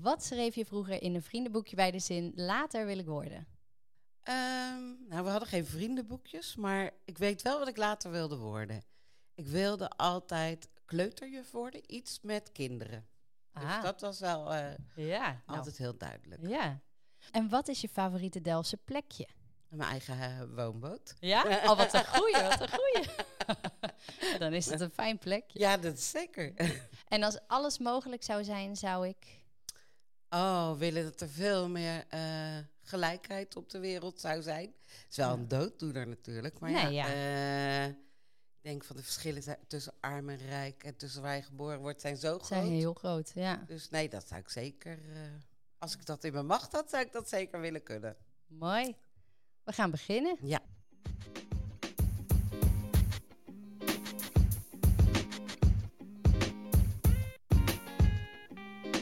Wat schreef je vroeger in een vriendenboekje bij de zin later wil ik worden? Ehm, nou, we hadden geen vriendenboekjes, maar ik weet wel wat ik later wilde worden. Ik wilde altijd kleuterjuf worden, iets met kinderen. Dus Ah. dat was wel eh, Ja, nou, altijd heel duidelijk. ja. En wat is je favoriete Delftse plekje? Mijn eigen eh, woonboot. Ja? Oh, wat een goeie, wat een goeie. Dan is het een fijn plekje. Ja, dat is zeker. En als alles mogelijk zou zijn, zou ik... Oh, willen dat er veel meer eh, gelijkheid op de wereld zou zijn. Het is wel Ja. een dooddoener natuurlijk. Maar Nee, ja, ja. eh, ik denk van de verschillen tussen arm en rijk en tussen waar je geboren wordt zijn zo groot. zijn heel groot, ja. Dus nee, dat zou ik zeker. eh, als ik dat in mijn macht had, zou ik dat zeker willen kunnen. Mooi. We gaan beginnen. Ja.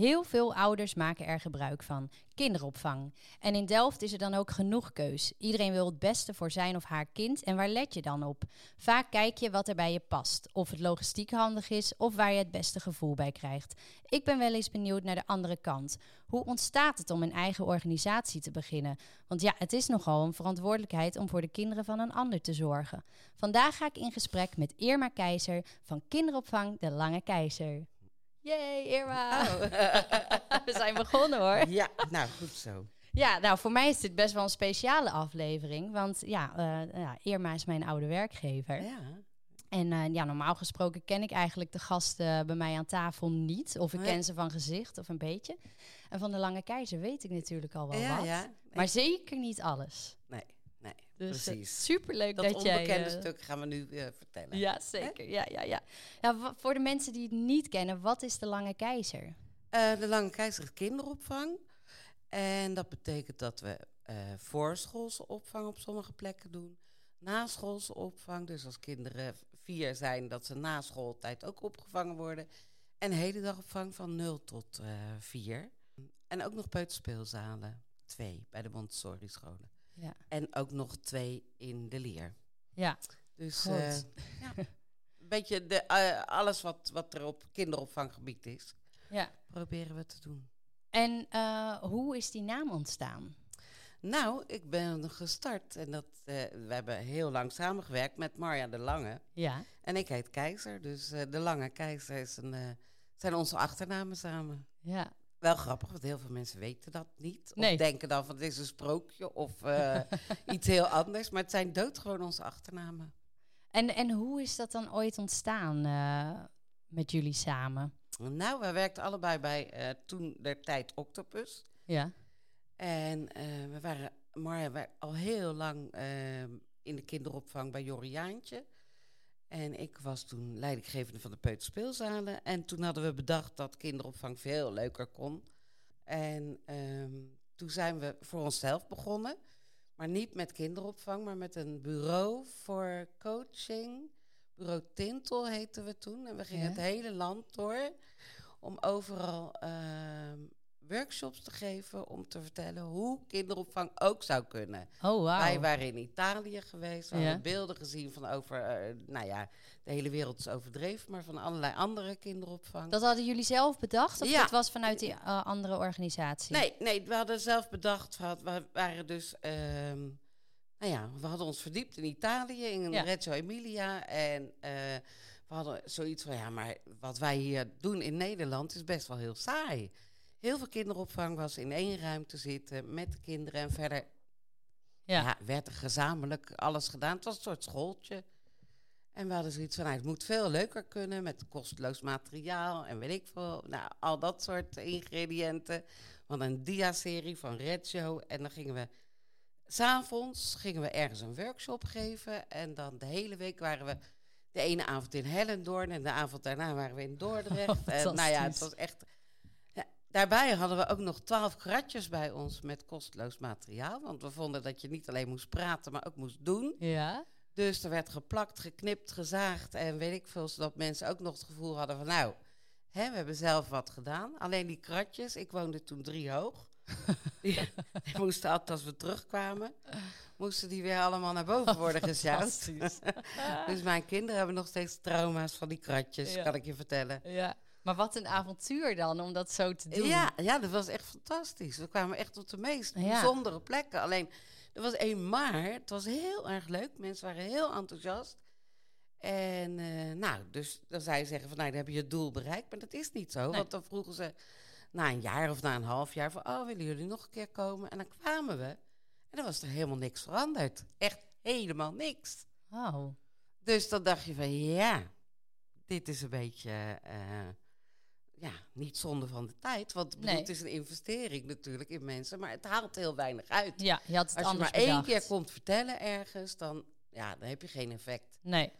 Heel veel ouders maken er gebruik van. Kinderopvang. En in Delft is er dan ook genoeg keus. Iedereen wil het beste voor zijn of haar kind. En waar let je dan op? Vaak kijk je wat er bij je past. Of het logistiek handig is of waar je het beste gevoel bij krijgt. Ik ben wel eens benieuwd naar de andere kant. Hoe ontstaat het om een eigen organisatie te beginnen? Want ja, het is nogal een verantwoordelijkheid om voor de kinderen van een ander te zorgen. Vandaag ga ik in gesprek met Irma Keizer van kinderopvang De Lange Keizer. Yay, Irma! Oh. We zijn begonnen hoor. ja, nou goed zo. Ja, nou voor mij is dit best wel een speciale aflevering. Want ja, eh, ja Irma is mijn oude werkgever. Ja. En eh, ja, normaal gesproken ken ik eigenlijk de gasten bij mij aan tafel niet. Of ik ken ze van gezicht of een beetje. En van de Lange Keizer weet ik natuurlijk al wel ja, wat. ja. Nee, Maar zeker niet alles. nee. Dus precies. super leuk dat, dat, jij... onbekende eh, stuk gaan we nu eh, vertellen. Ja, zeker. Ja, ja, ja. ja voor de mensen die het niet kennen, wat is de Lange Keizer? Eh, de Lange Keizer is kinderopvang. En dat betekent dat we eh voorschoolse opvang op sommige plekken doen. Naschoolse opvang, dus als kinderen vier zijn, dat ze na schooltijd ook opgevangen worden. En hedendagopvang van 0 tot eh 4. En ook nog peuterspeelzalen, twee bij de Montessori scholen. Ja. En ook nog twee in de leer. Ja, Dus eh, ja, een beetje de, eh, alles wat, wat er op kinderopvanggebied is, ja. proberen we te doen. En eh, hoe is die naam ontstaan? Nou, ik ben gestart en dat, we hebben heel lang samengewerkt met Marja de Lange. Ja. En ik heet Keizer, dus de Lange Keizer is een, zijn onze achternamen samen. Ja. Wel grappig, want heel veel mensen weten dat niet. Of Nee. denken dan van het is een sprookje of eh, iets heel anders. Maar het zijn doodgewoon onze achternamen. En, en hoe is dat dan ooit ontstaan eh, met jullie samen? Nou, we werkten allebei bij eh, toen der tijd Octopus. Ja. En we waren Marja al heel lang in de kinderopvang bij Joriaantje. En ik was toen leidinggevende van de peuterspeelzalen. En toen hadden we bedacht dat kinderopvang veel leuker kon. En ehm, toen zijn we voor onszelf begonnen. Maar niet met kinderopvang, maar met een bureau voor coaching. Bureau Tintel heette we toen. En we gingen Ja. het hele land door om overal ehm, workshops te geven. Om te vertellen hoe kinderopvang ook zou kunnen. Oh, wauw. Wij waren in Italië geweest. We Ja. hadden beelden gezien van over, eh, nou ja, de hele wereld is overdreven, maar van allerlei andere kinderopvang. Dat hadden jullie zelf bedacht? Of Ja. dat was vanuit die eh, andere organisatie? Nee, nee, we hadden zelf bedacht, we waren dus, ehm, nou ja, we hadden ons verdiept in Italië, in Ja. Reggio Emilia. En eh, we hadden zoiets van, ja, maar wat wij hier doen in Nederland is best wel heel saai. Heel veel kinderopvang was in één ruimte zitten met de kinderen en verder Ja. ja. werd er gezamenlijk alles gedaan. Het was een soort schooltje. En we hadden zoiets van, nou, het moet veel leuker kunnen met kosteloos materiaal en weet ik veel. Nou, al dat soort ingrediënten. Want een dia-serie van Reggio. En dan gingen we, s'avonds gingen we ergens een workshop geven. En dan de hele week waren we de ene avond in Hellendoorn en de avond daarna waren we in Dordrecht. en nou ja, het was echt... Daarbij hadden we ook nog twaalf kratjes bij ons met kosteloos materiaal. Want we vonden dat je niet alleen moest praten, maar ook moest doen. Ja. Dus er werd geplakt, geknipt, gezaagd en weet ik veel, zodat mensen ook nog het gevoel hadden van nou, hè, we hebben zelf wat gedaan. Alleen die kratjes, ik woonde toen drie hoog. die, die moesten altijd als we terugkwamen, moesten die weer allemaal naar boven worden. Fantastisch. dus mijn kinderen hebben nog steeds trauma's van die kratjes, Ja. kan ik je vertellen. ja. Maar wat een avontuur dan om dat zo te doen. Ja, ja, dat was echt fantastisch. We kwamen echt op de meest Ja. bijzondere plekken. Alleen, er was één maar. Het was heel erg leuk. Mensen waren heel enthousiast. En eh, nou, dus dan zou je zeggen van, nou, dan heb je het doel bereikt. Maar dat is niet zo. Nee. Want dan vroegen ze na een jaar of na een half jaar van, oh, willen jullie nog een keer komen? En dan kwamen we. En dan was er helemaal niks veranderd. Echt helemaal niks. Oh. Dus dan dacht je van, ja, dit is een beetje, eh, ja, niet zonde van de tijd. Want bedoel, Nee. het is een investering natuurlijk in mensen, maar het haalt heel weinig uit. Ja, je had het Als je anders maar één keer komt vertellen ergens, dan, ja, dan heb je geen effect. Nee.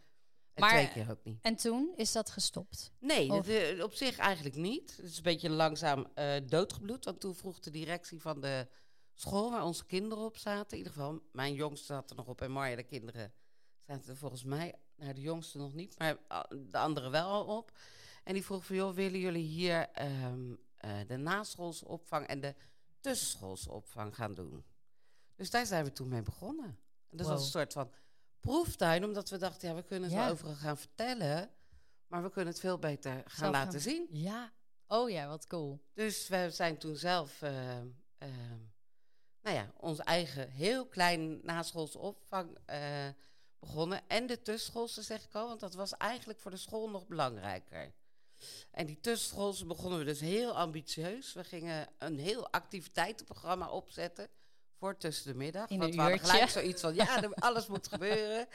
En Maar- twee keer ook niet. En toen is dat gestopt. Nee, dat, eh, op zich eigenlijk niet. Het is een beetje langzaam eh, doodgebloed. Want toen vroeg de directie van de school waar onze kinderen op zaten. In ieder geval, mijn jongste zat er nog op en Marja, de kinderen, zaten er volgens mij, nou de jongste nog niet, maar ah, de anderen wel al op. En die vroeg van, joh, willen jullie hier ehm, eh, de naschoolse opvang en de tussenschoolse opvang gaan doen? Dus daar zijn we toen mee begonnen. En dat was een soort van proeftuin, omdat we dachten, ja, we kunnen het Ja. wel overal gaan vertellen, maar we kunnen het veel beter gaan Zelf laten gaan- zien. Ja. Oh ja, wat cool. Dus we zijn toen zelf, eh, nou ja, onze eigen heel klein naschoolse opvang eh, begonnen. En de tussenschoolse, zeg ik al, want dat was eigenlijk voor de school nog belangrijker. En die tussenschoolse begonnen we dus heel ambitieus. We gingen een heel activiteitenprogramma opzetten voor tussen de middag. In want we hadden gelijk zoiets van, ja, alles moet gebeuren.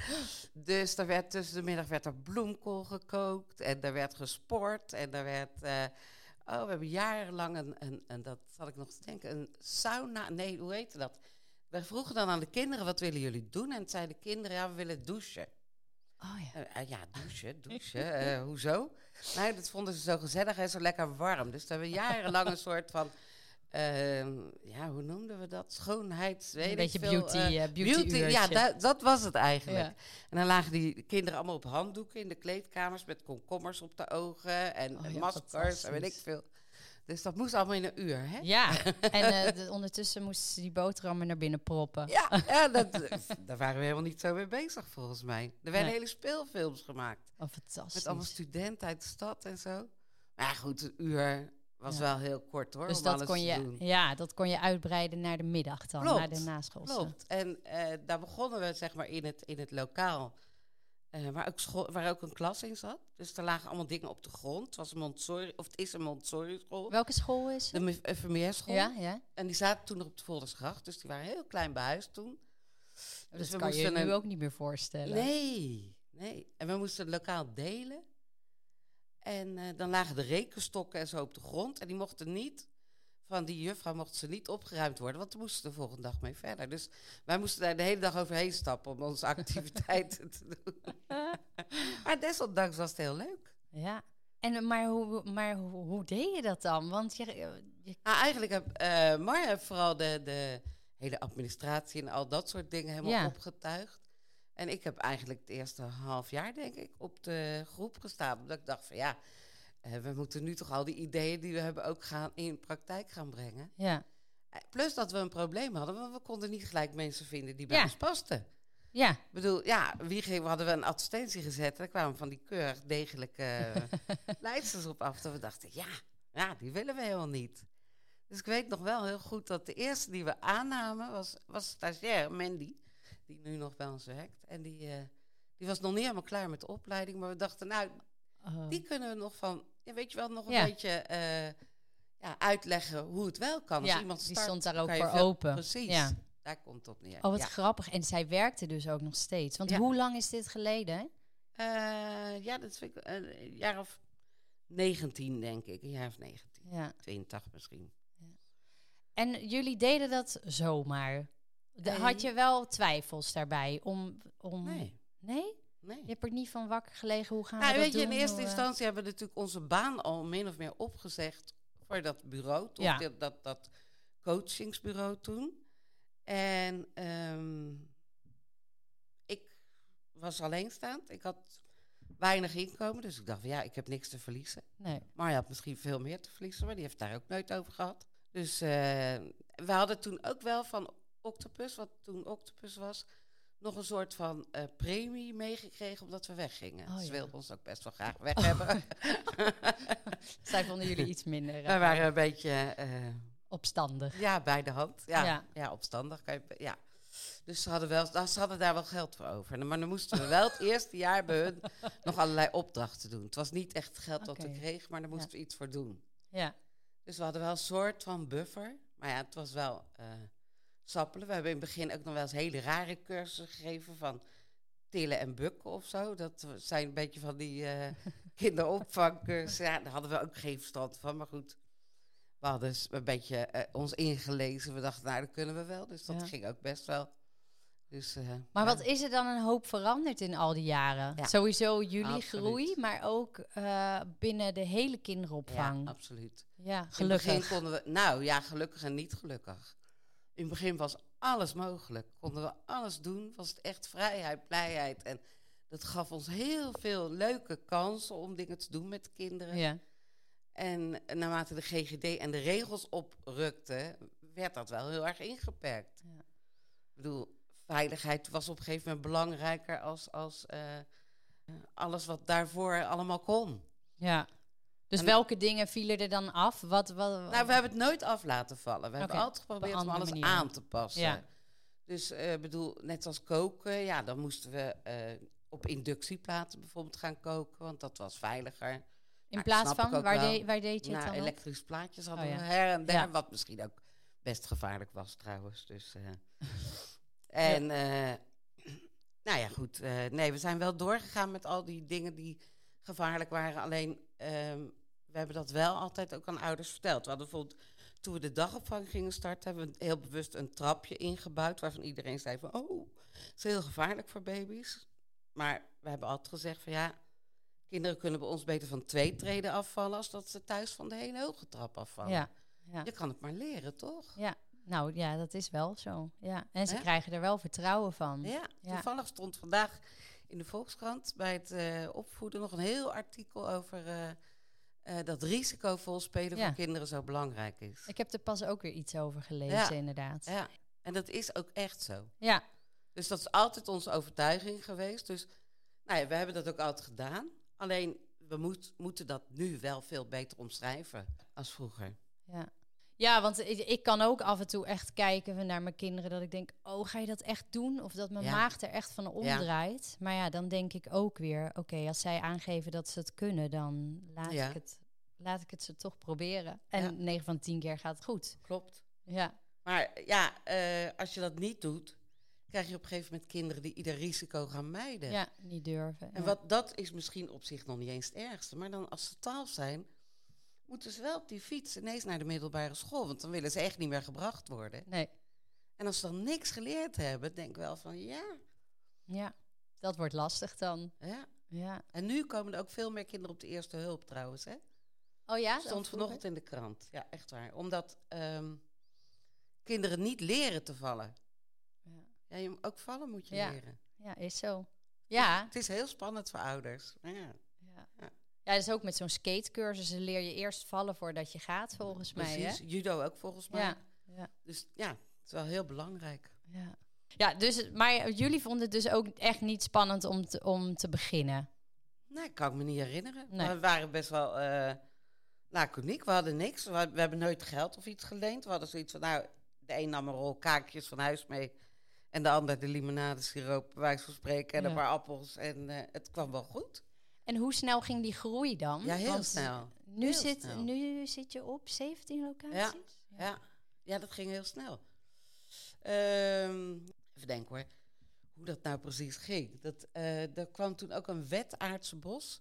Dus er werd tussen de middag werd er bloemkool gekookt en er werd gesport en er werd... eh, Oh, we hebben jarenlang een, een, een, dat zat ik nog te denken, een sauna. Nee, hoe heette dat? We vroegen dan aan de kinderen, wat willen jullie doen? En zeiden de kinderen, ja, we willen douchen. Oh ja. Eh, eh, ja, douchen, douchen. hoezo? Nou, dat vonden ze zo gezellig en zo lekker warm. Dus daar hebben we jarenlang een soort van, ehm, ja, hoe noemden we dat? Schoonheids, weet Een ik beetje veel, beauty, eh, eh, beauty, ja, uurtje. da- dat was het eigenlijk. Ja. En dan lagen die kinderen allemaal op handdoeken in de kleedkamers met komkommers op de ogen en Oh en ja, maskers en weet ik veel. Dus dat moest allemaal in een uur, hè? Ja, en eh, de- ondertussen moesten ze die boterhammen naar binnen proppen. Ja, ja dat, daar waren we helemaal niet zo mee bezig volgens mij. Er werden Nee. hele speelfilms gemaakt. Oh, fantastisch. Met allemaal studenten uit de stad en zo. Maar ja, goed, een uur was Ja. wel heel kort hoor. dus om dat alles kon, te je, doen. ja, dat kon je uitbreiden naar de middag dan, Klopt, naar de naschoolse. Klopt. En eh, daar begonnen we zeg maar in het, in het lokaal. Eh, waar, ook school, waar ook een klas in zat. Dus er lagen allemaal dingen op de grond. Het was een Montessori, of het is een Montessori school. Welke school is De het? Me- Vermeerschool. Ja, ja. En die zaten toen nog op de Voldersgracht. Dus die waren heel klein behuisd toen. dat Dus we kan je nu ook niet meer voorstellen. Nee, nee. En we moesten het lokaal delen. En eh, dan lagen de rekenstokken en zo op de grond. En die mochten niet, van die juffrouw mochten ze niet opgeruimd worden. Want we moesten de volgende dag mee verder. Dus wij moesten daar de hele dag overheen stappen om onze activiteiten te doen. maar desondanks was het heel leuk. Ja. En, maar hoe, maar hoe, hoe deed je dat dan? Want je, je- Nou, eigenlijk heb eh Marja heeft vooral de, de hele administratie en al dat soort dingen helemaal Ja. opgetuigd. En ik heb eigenlijk het eerste half jaar, denk ik, op de groep gestaan. Omdat ik dacht van ja, eh, we moeten nu toch al die ideeën die we hebben ook gaan in praktijk gaan brengen. ja. Eh, Plus dat we een probleem hadden, want we konden niet gelijk mensen vinden die bij Ja. ons pasten. Ja, Ik bedoel, ja, wie ging, we hadden we een advertentie gezet en daar kwamen van die keurig degelijke eh, leidsters op af. Dat we dachten, ja, ja, die willen we helemaal niet. Dus ik weet nog wel heel goed dat de eerste die we aannamen was, was stagiair Mandy, die nu nog bij ons werkt. En die, eh, die was nog niet helemaal klaar met de opleiding, maar we dachten, nou, Oh. die kunnen we nog van, ja, weet je wel, nog een Ja. beetje eh, ja, uitleggen hoe het wel kan. Als ja, iemand die stond daar ook voor veel- open. Precies, Ja. daar komt het op neer. Oh, wat grappig. En zij werkte dus ook nog steeds. Want hoe lang is dit geleden? Eh, ja, dat vind ik eh, een jaar of 19, denk ik. Een jaar of 19. Ja. 82 misschien. En jullie deden dat zomaar. De- had je wel twijfels daarbij? Om, om... Nee, Nee? Nee. Je hebt er niet van wakker gelegen? Hoe gaan Nou, we dat weet je, in doen? eerste eh, instantie hebben we natuurlijk onze baan al min of meer opgezegd voor dat bureau. Ja. dat, dat, dat coachingsbureau toen. En ehm, ik was alleenstaand. Ik had weinig inkomen, dus ik dacht van ja, ik heb niks te verliezen. Nee. Maar je had misschien veel meer te verliezen, maar die heeft daar ook nooit over gehad. Dus eh, we hadden toen ook wel van Octopus, wat toen Octopus was, nog een soort van eh, premie meegekregen omdat we weggingen. Oh, Ze ja. wilden ons ook best wel graag weg hebben. Zij vonden jullie iets minder eh, Wij waren een beetje eh, opstandig. ja, bij de hand. Ja, Ja. ja. opstandig. Kan je, ja. Dus ze hadden, wel, ze hadden daar wel geld voor over. Maar dan moesten we wel het eerste jaar bij hun nog allerlei opdrachten doen. Het was niet echt geld dat we kregen, maar daar moesten we iets voor doen. Ja. Dus we hadden wel een soort van buffer. Maar ja, het was wel eh sappelen. We hebben in het begin ook nog wel eens hele rare cursussen gegeven van tillen en bukken of zo. Dat zijn een beetje van die eh kinderopvangcursussen. Ja, daar hadden we ook geen verstand van, maar goed. We hadden dus een beetje eh, ons ingelezen. We dachten, nou, dat kunnen we wel. Dus dat Ja. ging ook best wel. Dus, eh, Maar ja. wat is er dan een hoop veranderd in al die jaren? Ja. Sowieso jullie Absoluut. groei, maar ook binnen de hele kinderopvang. Ja, absoluut. Ja, gelukkig. konden we, nou ja, gelukkig en niet gelukkig. In het begin was alles mogelijk. Konden we alles doen. Was het echt vrijheid, blijheid. En dat gaf ons heel veel leuke kansen om dingen te doen met de kinderen. Ja. En naarmate de GGD en de regels oprukten, werd dat wel heel erg ingeperkt. Ja. Ik bedoel, veiligheid was op een gegeven moment belangrijker als, als eh, alles wat daarvoor allemaal kon. ja. Dus En- welke dingen vielen er dan af? Wat, wat, Nou, we hebben het nooit af laten vallen. We hebben altijd geprobeerd om alles aan te passen. Ja. Dus ik bedoel, net als koken, ja, dan moesten we eh, op inductieplaten bijvoorbeeld gaan koken, want dat was veiliger. in Nou, plaats van, waar, wel. de- waar deed je het Nou, dan op? elektrische plaatjes hadden Oh, ja. we her en der, Ja. wat misschien ook best gevaarlijk was trouwens. Dus, eh. en, eh, nou ja, goed. eh, nee, we zijn wel doorgegaan met al die dingen die gevaarlijk waren. Alleen, ehm, we hebben dat wel altijd ook aan ouders verteld. We hadden bijvoorbeeld, toen we de dagopvang gingen starten, hebben we heel bewust een trapje ingebouwd waarvan iedereen zei van, oh, het is heel gevaarlijk voor baby's. Maar we hebben altijd gezegd van ja, kinderen kunnen bij ons beter van twee treden afvallen als dat ze thuis van de hele hoge trap afvallen. Ja, ja. Je kan het maar leren, toch? ja. Nou ja, dat is wel zo. Ja. En ze krijgen er wel vertrouwen van. Ja, Ja. toevallig stond vandaag in de Volkskrant bij het eh, opvoeden nog een heel artikel over eh, eh, dat risicovol spelen Ja. voor kinderen zo belangrijk is. Ik heb er pas ook weer iets over gelezen, Ja. inderdaad. Ja, en dat is ook echt zo. Ja, Dus dat is altijd onze overtuiging geweest. Dus nou ja, we hebben dat ook altijd gedaan. Alleen we moet, moeten dat nu wel veel beter omschrijven als vroeger. ja. Ja, want ik, ik kan ook af en toe echt kijken naar mijn kinderen dat ik denk, oh, ga je dat echt doen? Of dat mijn Ja. maag er echt van omdraait. Maar ja, dan denk ik ook weer, oké, als zij aangeven dat ze het kunnen, dan laat, Ja. ik, het, laat ik het ze toch proberen. En Ja. 9 van 10 keer gaat het goed. Klopt. Ja, Maar ja, eh, als je dat niet doet, krijg je op een gegeven moment kinderen die ieder risico gaan mijden. ja niet durven. En wat, dat is misschien op zich nog niet eens het ergste. Maar dan als ze twaalf zijn, moeten ze wel op die fiets ineens naar de middelbare school. Want dan willen ze echt niet meer gebracht worden. Nee, En als ze dan niks geleerd hebben, denk ik wel van ja. ja, dat wordt lastig dan. ja. Ja. En nu komen er ook veel meer kinderen op de eerste hulp trouwens. Hè? Oh ja? Stond vanochtend in de krant. Ja, echt waar. Omdat ehm, kinderen niet leren te vallen. Ja. Ja, je, ook vallen moet je Ja. leren. Ja, is zo. Ja, Het is heel spannend voor ouders. Ja, Ja. Is ook met zo'n skatecursus. Leer je eerst vallen voordat je gaat, volgens mij. precies. Hè? Judo ook volgens mij. Ja. Ja. Dus ja, het is wel heel belangrijk. Ja. ja, dus, maar jullie vonden het dus ook echt niet spannend om te, om te beginnen. Nee, kan ik me niet herinneren. Nee. We waren best wel eh laconiek. We hadden niks. We, we hebben nooit geld of iets geleend. We hadden zoiets van, nou, de een nam een rol kaakjes van huis mee. En de ander de limonadesiroop, bij wijze van spreken. En Ja. een paar appels. En eh, het kwam wel goed. En hoe snel ging die groei dan? Ja, heel Want snel. Nu, Heel zit, snel. nu zit je op 17 locaties? Ja. Ja, dat ging heel snel. Ehm, even denken hoor. Hoe dat nou precies ging. Dat, eh, er kwam toen ook een wet Aardse Bos.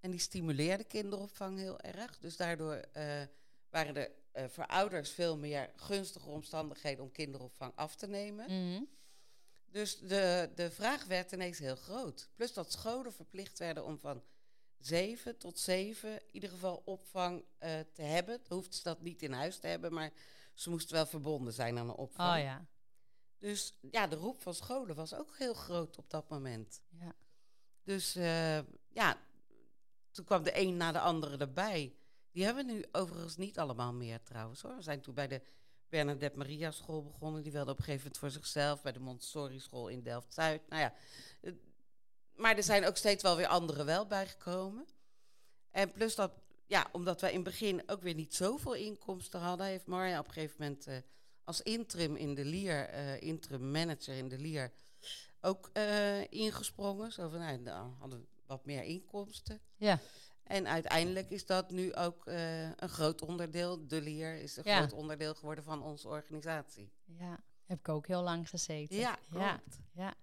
En die stimuleerde kinderopvang heel erg. Dus daardoor eh, waren er eh, voor ouders veel meer gunstige omstandigheden om kinderopvang af te nemen. Mhm. Dus de, de vraag werd ineens heel groot. Plus dat scholen verplicht werden om van zeven tot zeven in ieder geval opvang eh, te hebben. Dan hoefden ze dat niet in huis te hebben, maar ze moesten wel verbonden zijn aan een opvang. Oh ja. Dus ja, de roep van scholen was ook heel groot op dat moment. Ja. Dus eh, ja, toen kwam de een na de andere erbij. Die hebben we nu overigens niet allemaal meer trouwens hoor. We zijn toen bij de Bernadette Maria school begonnen. Die wilde op een gegeven moment voor zichzelf. Bij de Montessori school in Delft-Zuid. Nou ja, eh, maar er zijn ook steeds wel weer anderen wel bijgekomen. En plus dat, ja, omdat wij in het begin ook weer niet zoveel inkomsten hadden... heeft Marja op een gegeven moment eh, als interim in de Lier, eh, interim manager in de Lier... ook ingesprongen. Zo van, nou, dan hadden we wat meer inkomsten. Ja. En uiteindelijk is dat nu ook eh, een groot onderdeel. De Lier is een Ja. groot onderdeel geworden van onze organisatie. Ja, heb ik ook heel lang gezeten. Ja, ja. klopt. ja.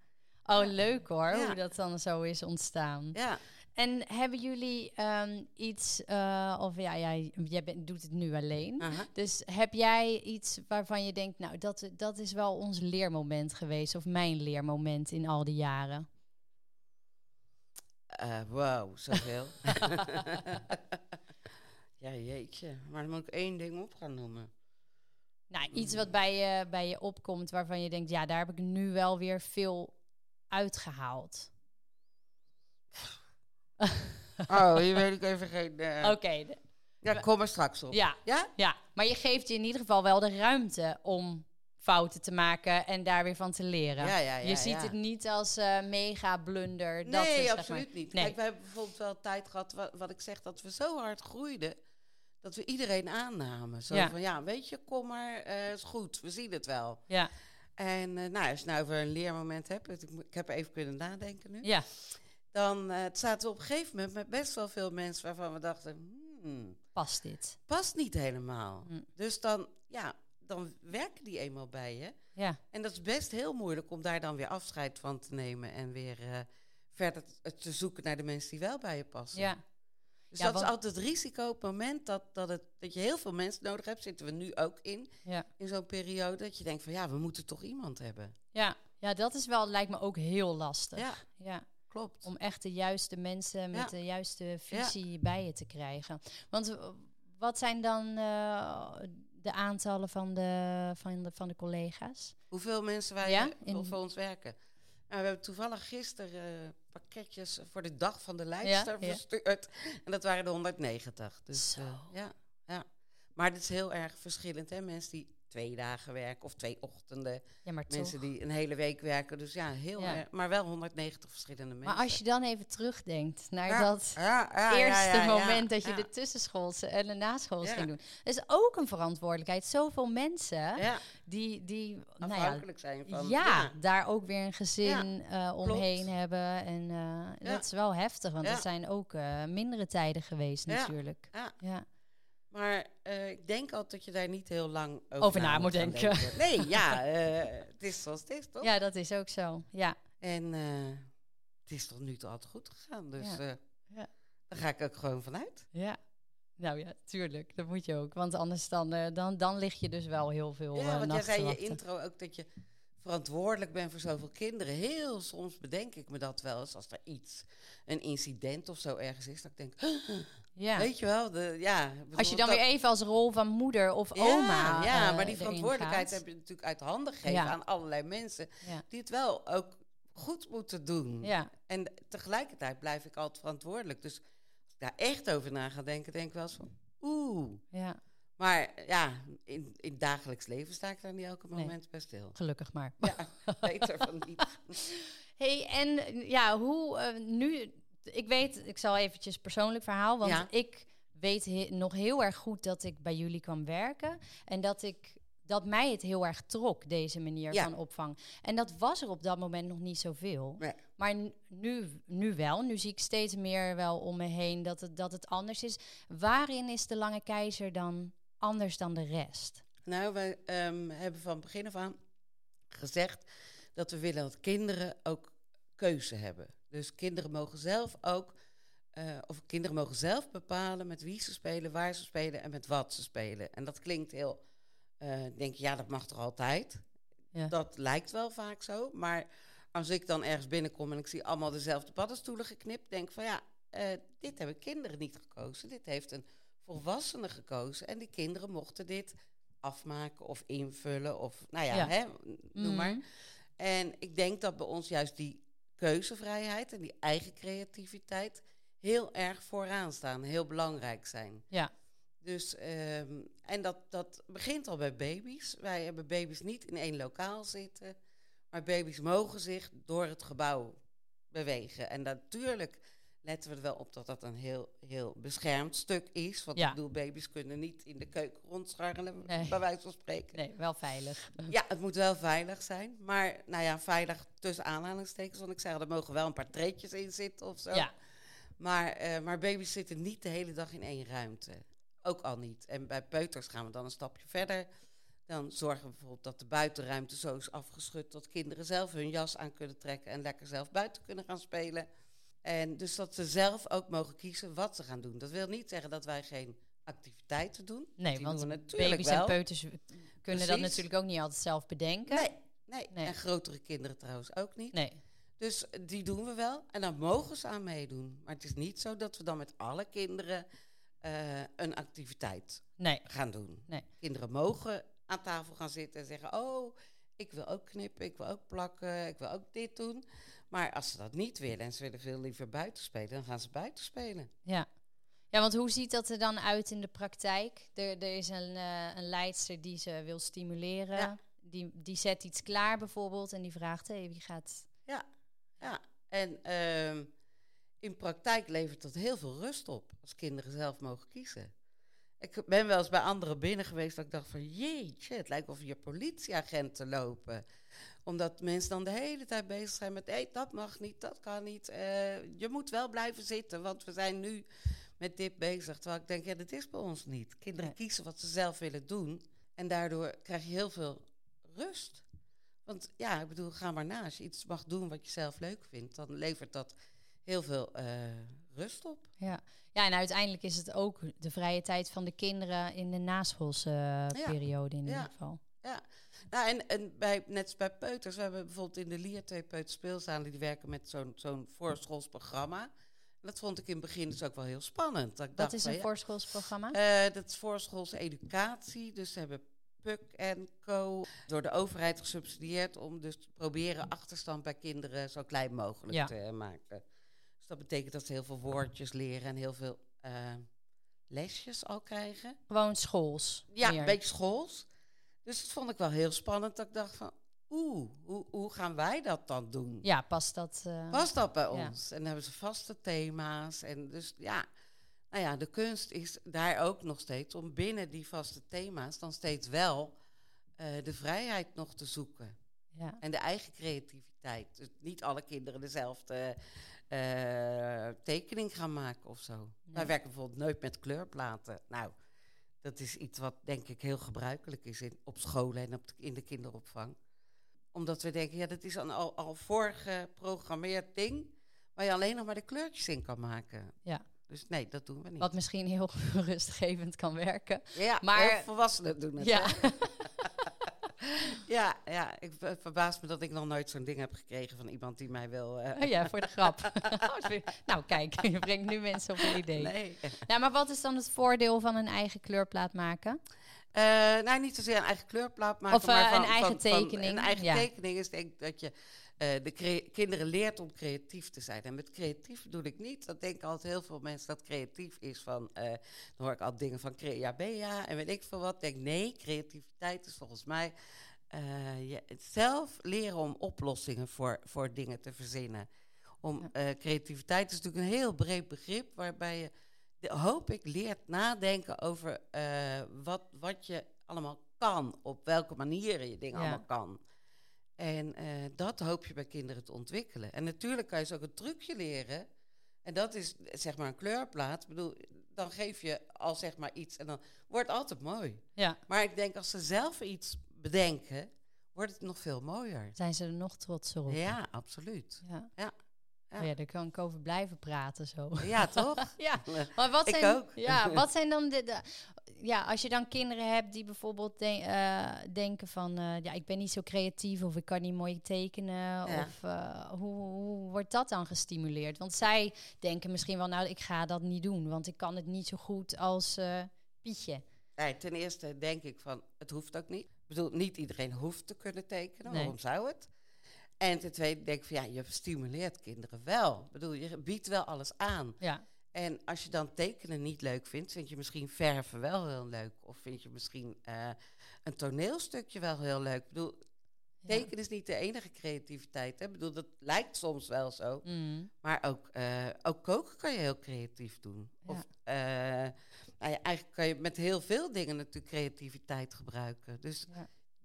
Oh, leuk hoor, Ja. hoe dat dan zo is ontstaan. Ja, En hebben jullie ehm, iets, eh, of ja, jij, jij bent, doet het nu alleen. aha. Dus heb jij iets waarvan je denkt, nou, dat, dat is wel ons leermoment geweest, of mijn leermoment in al die jaren? Eh, wow, zoveel. ja, jeetje. Maar dan moet ik één ding op gaan noemen. Nou, iets wat bij je, bij je opkomt waarvan je denkt, ja, daar heb ik nu wel weer veel uitgehaald. Oh, hier weet ik even geen... eh, Oké, Ja, kom er straks op. ja, Ja? ja. Maar je geeft je in ieder geval wel de ruimte om fouten te maken en daar weer van te leren. Ja, ja, ja, je ziet het niet als eh, mega blunder. dat Nee, is, zeg absoluut maar- niet. Nee. Kijk, we hebben bijvoorbeeld wel tijd gehad, wat, wat ik zeg, dat we zo hard groeiden, dat we iedereen aannamen. Zo Ja. van, ja, weet je, kom maar, eh, is goed, we zien het wel. Ja, En eh, nou, als je nou over een leermoment hebt, ik, ik heb even kunnen nadenken nu, ja, dan zaten we op een gegeven moment met best wel veel mensen waarvan we dachten, hmm, past dit. past niet helemaal. Hm. Dus dan, ja, dan werken die eenmaal bij je. Ja, En dat is best heel moeilijk om daar dan weer afscheid van te nemen en weer eh, verder t- te zoeken naar de mensen die wel bij je passen. ja, Dus Ja, dat want- is altijd het risico op het moment dat, dat, het, dat je heel veel mensen nodig hebt, zitten we nu ook in, ja. in zo'n periode, dat je denkt van ja, we moeten toch iemand hebben. Ja, ja, dat is wel, lijkt me ook heel lastig. Ja, Ja, klopt. om echt de juiste mensen met de juiste visie bij je te krijgen. Want eh, wat zijn dan eh, de aantallen van de, van de, van de collega's? Hoeveel mensen wij Ja, eh, in- voor ons werken. Nou, we hebben toevallig gisteren eh, pakketjes voor de dag van de lijster ja. verstuurd. En dat waren er 190. Dus eh, ja, ja. Maar het is heel erg verschillend. Hè? Mensen die twee dagen werken of twee ochtenden. Ja, maar toch. Mensen die een hele week werken. Dus ja, heel Ja. erg. Maar wel 190 verschillende mensen. Maar als je dan even terugdenkt naar Ja, dat eerste moment dat je de tussenschoolse en de naschoolse ging doen. Dat is ook een verantwoordelijkheid. Zoveel mensen die, die nou ja, afhankelijk zijn van... ja, daar ook weer een gezin eh, omheen hebben. En eh, dat is wel heftig, want het zijn ook eh, mindere tijden geweest natuurlijk. Ja. Maar eh, ik denk altijd dat je daar niet heel lang over, Over na moet denken. Nee, ja, eh, het is zoals het is, toch? ja, dat is ook zo. Ja, En eh, het is tot nu toe altijd goed gegaan. Dus Ja. Ja. daar ga ik ook gewoon vanuit. ja. Nou ja, tuurlijk. Dat moet je ook. Want anders dan, dan, dan lig je dus wel heel veel ja, want jij zei in je intro ook dat je verantwoordelijk bent voor zoveel kinderen. Heel soms bedenk ik me dat wel eens als er iets, een incident of zo ergens is. Dat ik denk, Ja. weet je wel, de, ja. Als je dan weer even als rol van moeder of Ja, oma. Ja, eh, maar die verantwoordelijkheid heb je natuurlijk uit handen gegeven Ja. aan allerlei mensen die het wel ook goed moeten doen. Ja, En tegelijkertijd blijf ik altijd verantwoordelijk. Dus als ik daar echt over na ga denken, denk ik wel eens van, oeh. ja, Maar ja, in, in het dagelijks leven sta ik daar niet elke Nee. moment bij stil. gelukkig maar. Ja, beter van niet. hey, en ja, hoe eh, nu... Ik weet, ik zal eventjes persoonlijk verhaal, want Ja. ik weet he- nog heel erg goed dat ik bij jullie kwam werken en dat ik dat mij het heel erg trok deze manier Ja. van opvang. En dat was er op dat moment nog niet zoveel. Nee. Maar nu, nu wel. Nu zie ik steeds meer wel om me heen dat het, dat het anders is. Waarin is de lange keizer dan anders dan de rest? Nou, wij ehm, hebben van begin af aan gezegd dat we willen dat kinderen ook keuze hebben. Dus kinderen mogen zelf ook, eh, of kinderen mogen zelf bepalen met wie ze spelen, waar ze spelen en met wat ze spelen. En dat klinkt heel, eh, denk je, ja, dat mag toch altijd? Ja. Dat lijkt wel vaak zo, maar als ik dan ergens binnenkom en ik zie allemaal dezelfde paddenstoelen geknipt, denk ik van ja, eh, dit hebben kinderen niet gekozen. Dit heeft een volwassene gekozen en die kinderen mochten dit afmaken of invullen of nou ja, Ja. Hè, noem maar. Mhm. En ik denk dat bij ons juist die keuzevrijheid en die eigen creativiteit heel erg vooraan staan, heel belangrijk zijn. Ja. Dus, ehm, en dat, dat begint al bij baby's. Wij hebben baby's niet in één lokaal zitten, maar baby's mogen zich door het gebouw bewegen. En natuurlijk letten we er wel op dat dat een heel, heel beschermd stuk is. Want Ja. ik bedoel, baby's kunnen niet in de keuken rondscharrelen, Nee. bij wijze van spreken. Nee, wel veilig. Ja, het moet wel veilig zijn. Maar nou ja, veilig tussen aanhalingstekens. Want ik zeg, er mogen wel een paar treetjes in zitten of zo. Ja, Maar, eh, maar baby's zitten niet de hele dag in één ruimte. Ook al niet. En bij peuters gaan we dan een stapje verder. Dan zorgen we bijvoorbeeld dat de buitenruimte zo is afgeschud... dat kinderen zelf hun jas aan kunnen trekken... en lekker zelf buiten kunnen gaan spelen. En dus dat ze zelf ook mogen kiezen wat ze gaan doen. Dat wil niet zeggen dat wij geen activiteiten doen. nee, Die want doen natuurlijk baby's wel. en peuters kunnen dat natuurlijk ook niet altijd zelf bedenken. Nee, nee. Nee. En grotere kinderen trouwens ook niet. Nee. Dus die doen we wel. En daar mogen ze aan meedoen. Maar het is niet zo dat we dan met alle kinderen eh, een activiteit Nee. gaan doen. Nee. Kinderen mogen aan tafel gaan zitten en zeggen: Oh, ik wil ook knippen, ik wil ook plakken, ik wil ook dit doen. Maar als ze dat niet willen en ze willen veel liever buiten spelen, dan gaan ze buiten spelen. Ja. Ja, want hoe ziet dat er dan uit in de praktijk? Er, er is een, eh, een leidster die ze wil stimuleren. Ja. Die, die zet iets klaar bijvoorbeeld en die vraagt, hey, wie gaat... Ja, en ehm, in praktijk levert dat heel veel rust op als kinderen zelf mogen kiezen. Ik ben wel eens bij anderen binnen geweest dat ik dacht van jeetje, het lijkt of hier politieagenten lopen. Omdat mensen dan de hele tijd bezig zijn met hé, dat mag niet, dat kan niet. eh, je moet wel blijven zitten, want we zijn nu met dit bezig. Terwijl ik denk, ja, dat is bij ons niet. Kinderen Nee. kiezen wat ze zelf willen doen. En daardoor krijg je heel veel rust. Want ja, ik bedoel, ga maar na. Als je iets mag doen wat je zelf leuk vindt, dan levert dat heel veel eh, rust op. Ja. ja, en uiteindelijk is het ook de vrije tijd van de kinderen in de naschoolse eh, Ja. periode in Ja. ieder geval. Nou, en, en bij, net als bij peuters, we hebben bijvoorbeeld in de Lier twee peuterspeelzalen die werken met zo'n zo'n voorschoolsprogramma. Dat vond ik in het begin dus ook wel heel spannend. Dat Wat is een ja, voorschoolsprogramma? Eh, dat is voorschoolse educatie. Dus ze hebben PUC en Co. door de overheid gesubsidieerd om dus te proberen achterstand bij kinderen zo klein mogelijk Ja. te maken. Dus dat betekent dat ze heel veel woordjes leren en heel veel eh, lesjes al krijgen. Gewoon schools. Ja, meer. een beetje schools. Dus dat vond ik wel heel spannend. Dat ik dacht van, oeh, hoe, hoe gaan wij dat dan doen? Ja, past dat... eh, Was dat bij Ja. ons? En dan hebben ze vaste thema's. En dus ja, nou ja, de kunst is daar ook nog steeds om binnen die vaste thema's dan steeds wel eh, de vrijheid nog te zoeken. ja. En de eigen creativiteit. Dus niet alle kinderen dezelfde eh, tekening gaan maken of zo. Nee. Wij werken bijvoorbeeld nooit met kleurplaten. Nou, dat is iets wat denk ik heel gebruikelijk is in, op scholen en op de- in de kinderopvang. Omdat we denken, ja, dat is een al, al voorgeprogrammeerd ding... waar je alleen nog maar de kleurtjes in kan maken. Ja. Dus nee, dat doen we niet. Wat misschien heel rustgevend kan werken. ja, maar- maar volwassenen doen het. Ja. ja, ja, ik ver- verbaas me dat ik nog nooit zo'n ding heb gekregen van iemand die mij wil... eh, Oh ja, voor de grap. nou, kijk, je brengt nu mensen op een idee. nee. Nou, maar wat is dan het voordeel van een eigen kleurplaat maken? Eh, nou, niet zozeer een eigen kleurplaat maken, Of, eh, maar van, een eigen van- van- tekening, een eigen ja. tekening is denk ik dat je eh, de crea- kinderen leert om creatief te zijn. En met creatief bedoel ik niet, dat denken altijd heel veel mensen dat creatief is van, eh, dan hoor ik al dingen van crea bea en weet ik veel wat. Denk nee, creativiteit is volgens mij eh, je het zelf leren om oplossingen voor, voor dingen te verzinnen. Om, Ja. eh, creativiteit is natuurlijk een heel breed begrip waarbij je de- hoop ik, leert nadenken over eh, wat, wat je allemaal kan. Op welke manieren je dingen Ja. allemaal kan. En eh, dat hoop je bij kinderen te ontwikkelen. En natuurlijk kan je ze ook een trucje leren. En dat is zeg maar een kleurplaat. Ik bedoel, dan geef je al zeg maar iets en dan wordt het altijd mooi. Ja, Maar ik denk als ze zelf iets bedenken, wordt het nog veel mooier. zijn ze er nog trotser op? Ja, absoluut. Ja. Ja. Ja. Oh ja, daar kan ik over blijven praten zo. Ja, toch? ja, maar wat Ik zijn, ook. Ja, wat zijn dan de, de- Ja, als je dan kinderen hebt die bijvoorbeeld de- eh, denken van... eh, ja, ik ben niet zo creatief of ik kan niet mooi tekenen. Ja. Of eh, hoe, hoe wordt dat dan gestimuleerd? Want zij denken misschien wel, nou, ik ga dat niet doen. Want ik kan het niet zo goed als Pietje. Nee, ten eerste denk ik van, het hoeft ook niet. Ik bedoel, niet iedereen hoeft te kunnen tekenen. Nee. Waarom zou het? En ten tweede denk ik van, ja, je stimuleert kinderen wel. Ik bedoel, je biedt wel alles aan. Ja, En als je dan tekenen niet leuk vindt, vind je misschien verven wel heel leuk. Of vind je misschien eh, een toneelstukje wel heel leuk. Ik bedoel, ja. tekenen is niet de enige creativiteit. Hè? Ik bedoel, dat lijkt soms wel zo. Mm, Maar ook, eh, ook koken kan je heel creatief doen. Ja. Of eh, nou ja, eigenlijk kan je met heel veel dingen natuurlijk creativiteit gebruiken. Dus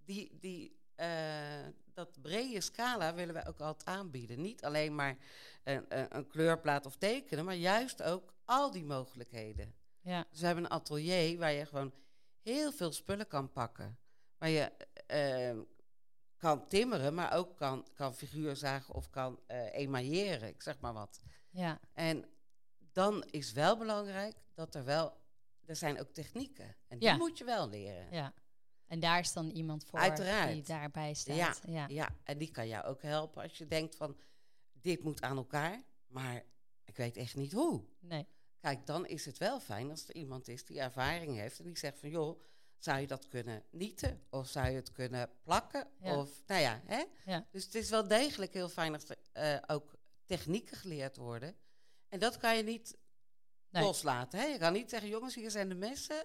die, die, eh, dat brede scala willen wij ook altijd aanbieden. Niet alleen maar een, een, een kleurplaat of tekenen, maar juist ook al die mogelijkheden. ja, Dus we hebben een atelier waar je gewoon heel veel spullen kan pakken. Waar je eh, kan timmeren, maar ook kan, kan figuurzagen of kan eh emailleren, ik zeg maar wat. ja, En dan is wel belangrijk dat er wel, er zijn ook technieken. En die Ja. moet je wel leren. ja. En daar is dan iemand voor Uiteraard. die daarbij staat. Ja, ja. Ja, en die kan jou ook helpen als je denkt van, dit moet aan elkaar, maar ik weet echt niet hoe. Nee. Kijk, dan is het wel fijn als er iemand is die ervaring heeft en die zegt van, joh, zou je dat kunnen nieten? Of zou je het kunnen plakken? Ja. Of, nou ja, hè? Ja. Dus het is wel degelijk heel fijn als er eh, ook technieken geleerd worden. En dat kan je niet Nee. loslaten. Hè? Je kan niet zeggen, jongens, hier zijn de messen,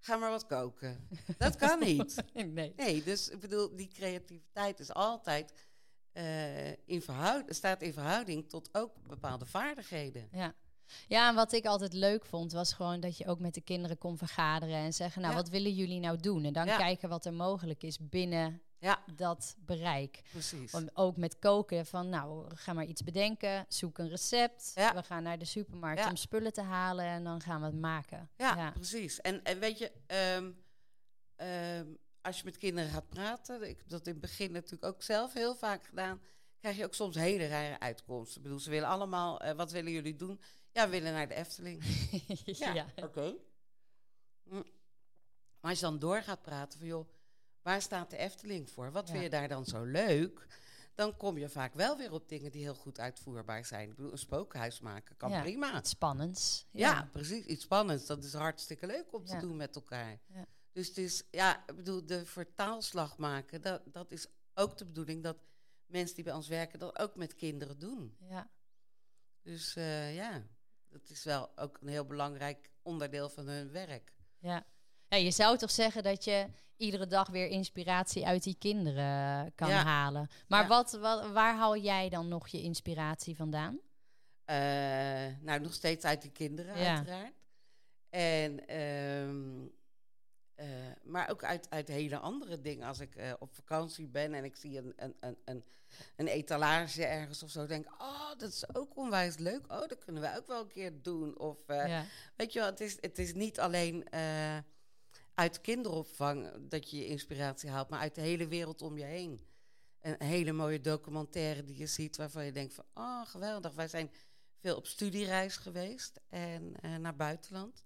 ga maar wat koken. dat kan niet. nee. Nee, dus ik bedoel, die creativiteit is altijd eh, in verhouding, staat in verhouding tot ook bepaalde vaardigheden. Ja. Ja, en wat ik altijd leuk vond, was gewoon dat je ook met de kinderen kon vergaderen en zeggen, nou, Ja. wat willen jullie nou doen? En dan Ja. kijken wat er mogelijk is binnen Ja, dat bereik. precies. Om, ook met koken, van nou, ga maar iets bedenken, zoek een recept. Ja. We gaan naar de supermarkt Ja. om spullen te halen en dan gaan we het maken. Ja, ja. precies. En, en weet je, ehm, ehm, als je met kinderen gaat praten, ik heb dat in het begin natuurlijk ook zelf heel vaak gedaan, krijg je ook soms hele rare uitkomsten. Ik bedoel, ze willen allemaal, eh, wat willen jullie doen? Ja, we willen naar de Efteling. ja. oké. Hm. Maar als je dan door gaat praten van, joh, waar staat de Efteling voor? Wat Ja. vind je daar dan zo leuk? Dan kom je vaak wel weer op dingen die heel goed uitvoerbaar zijn. Ik bedoel, een spookhuis maken kan Ja, prima. Iets spannends. Ja. precies. Iets spannends. Dat is hartstikke leuk om te doen met elkaar. Dus het is, ja, ik bedoel, de vertaalslag maken, dat, dat is ook de bedoeling dat mensen die bij ons werken dat ook met kinderen doen. ja. Dus eh, ja, dat is wel ook een heel belangrijk onderdeel van hun werk. Ja. Ja, je zou toch zeggen dat je iedere dag weer inspiratie uit die kinderen kan Ja. halen. Maar Ja. wat, wat, waar haal jij dan nog je inspiratie vandaan? Eh, nou, nog steeds uit die kinderen, Ja. uiteraard. En, ehm, eh, maar ook uit, uit hele andere dingen. Als ik eh, op vakantie ben en ik zie een, een, een, een, een etalage ergens of zo, denk ik, oh, dat is ook onwijs leuk. Oh, dat kunnen wij ook wel een keer doen. Of, eh, weet je wel, het is, het is niet alleen eh, uit kinderopvang dat je je inspiratie haalt, maar uit de hele wereld om je heen. Een hele mooie documentaire die je ziet waarvan je denkt van, oh, geweldig. Wij zijn veel op studiereis geweest en eh, naar buitenland.